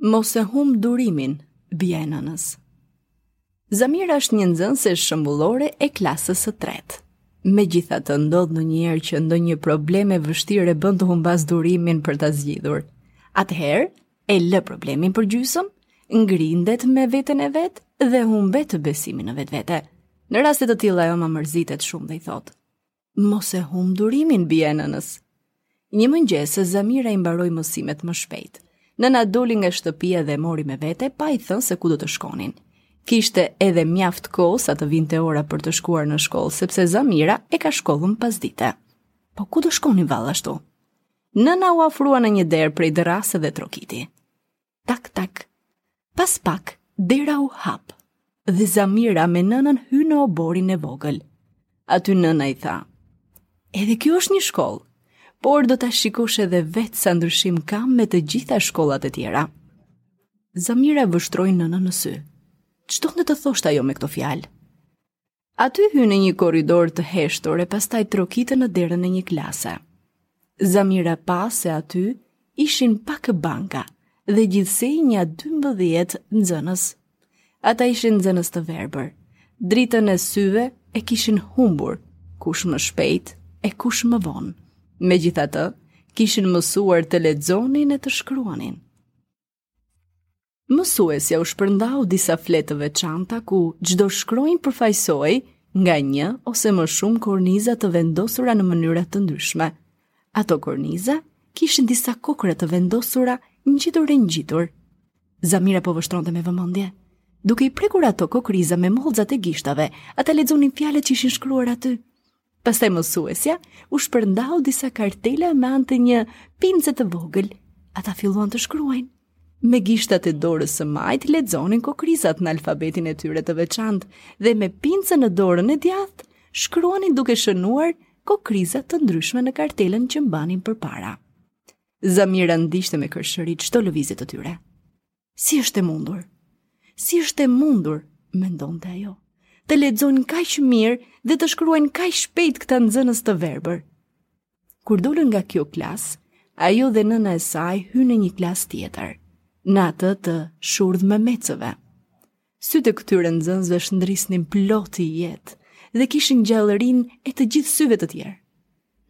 Mos e humb durimin, bija e nënës. Zamira është një nxënëse shembullore e klasës së tretë. Megjithatë ndodh ndonjëherë që ndonjë problem i vështirë e bën të humbasë durimin për ta zgjidhur. Atëherë, e lë problemin përgjysmë, ngrindet me veten e vet dhe humbet besimin në vetvete. Në raste të tilla e ëma mërzitet shumë dhe i thotë. Mos e humb durimin, bija e nënës. Një mëngjes, Zamira i mbaroi mësimet më shpejt. Nëna doli nga shtëpia dhe e mori me vete, pa i thënë se ku do të shkonin. Kishte edhe mjaft kohë sa të vinte ora për të shkuar në shkollë, sepse Zamira e ka shkollën pasdite. Po ku do shkonin vallë ashtu? Nëna u afrua në një derë prej dërrase dhe trokiti. Tak tak. Pas pak dera u hap dhe Zamira me nënën hynë në oborrin e vogël. Aty nëna i tha: "Edhe kjo është një shkollë, por do ta shikosh edhe vetë sa ndryshim ka me të gjitha shkollat e tjera." Zamira vështroi nënën në sy. Ç'donte të thoshte ajo me këto fjalë? Aty hynë në një korridor të heshtur e pastaj trokitën në derën e një klase. Zamira pa se aty ishin pak banka dhe gjithsej nja 12 nxënës. Ata ishin nxënës të verbër. Dritën e syve e kishin humbur, kush më shpejt e kush më vonë. Megjithatë, kishin mësuar të lexonin e të shkruanin. Mësuesja u shpërndau disa fletë të veçanta ku çdo shkronjë përfaqësohej nga një ose më shumë korniza të vendosura në mënyra të ndryshme. Ato korniza kishin disa kokrra të vendosura ngjitur e ngjitur. Zamira po vështronte me vëmendje. Duke i prekur ato kokrriza me mollëzat e gishtave, ata lexonin fjalët që ishin shkruar aty. Pastaj mësuesja u shpërndau disa kartela. Me anë të një pince të vogël ata filluan të shkruajnë. Me gishtat e dorës së majtë lexonin kokrrizat në alfabetin e tyre të veçantë dhe me pincën në dorën e djathtë shkruanin duke shënuar kokrriza të ndryshme në kartelën që mbanin përpara. Zamira ndiqte me kërshëri çdo lëvizje të tyre. Si është e mundur? Si është e mundur, mendonte ajo, të lexojnë kaq mirë dhe të shkruajnë kaq shpejt këta nxënës të verbër. Kur dolën nga kjo klasë, ajo dhe nëna e saj hynë në një klasë tjetër, në atë të shurdhmemecëve. Sytë e këtyre nxënësve shndritnin plot jetë dhe kishin gjallërinë e të gjithë syve të tjerë.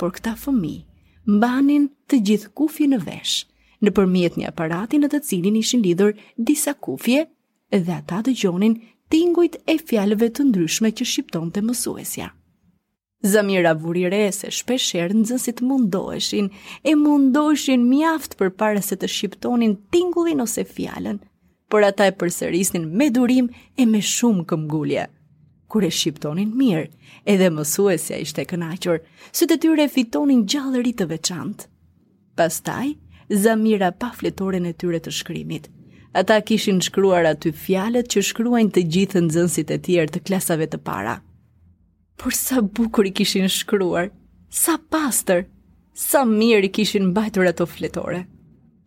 Por këta fëmijë mbanin të gjithë kufje në vesh, nëpërmjet një aparati në të cilin ishin lidhur disa kufje dhe ata dëgjonin tingujt e fjalëve të ndryshme që shqiptonte mësuesja. Zamira vuri re se shpeshherë nxënësit mundoheshin, e mundoheshin mjaft përpara se të shqiptonin tingullin ose fjallën, por ata e përsërisnin me durim e me shumë këmbëngulje. Kur e shqiptonin mirë, edhe mësuesja ishte e kënaqur, sytë e tyre fitonin gjallëri të veçantë. Pastaj, Zamira pa fletoren e tyre të shkrimit. Ata kishin shkruar aty fjalët që shkruajnë të gjithë nxënësit e tjerë të klasave të para. Por sa bukur i kishin shkruar, sa pastër, sa mirë i kishin mbajtur ato fletore.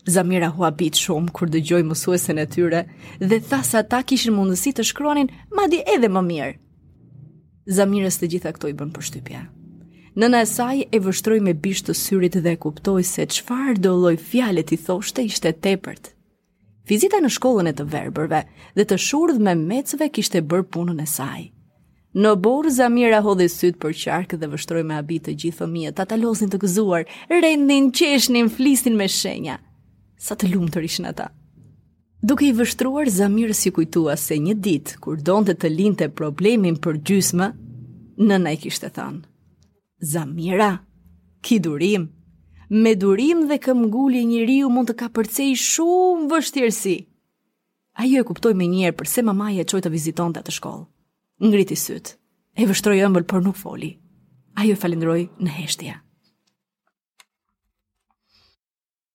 Zamira u habit shumë kur dëgjoi mësuesen e tyre dhe tha se ata kishin mundësi të shkruanin madje edhe më mirë. Zamirës të gjitha këto i bënë përshtypje. Nëna e saj e vështroi me bisht të syrit dhe e kuptoi se çfarëdo lloj fjale t'i thoshte ishte e tepërt. Vizita në shkollën e të verbërve dhe të shurdhmemecëve kishte bërë punën e saj. Në oborr, Zamira hodhi sytë përqark dhe vështroi me habi të gjithë fëmijët, ata loznin të gëzuar, rendnin, qeshnin, flisnin me shenja. Sa të lumtur ishin ata. Duke i vështruar, Zamirës iu kujtua se një ditë, kur donte të linte problemin për gjysmë, nëna i kishte thënë. Zamira, ki durim. Me durim dhe këmbëngulje njeriu mund të kapërcejë shumë vështirësi. Ajo e kuptoi menjëherë përse mamaja e çoi të vizitonte atë shkollë. Ngriti sytë, e vështroi ëmbël por nuk foli. Ajo e falënderoi në heshtje.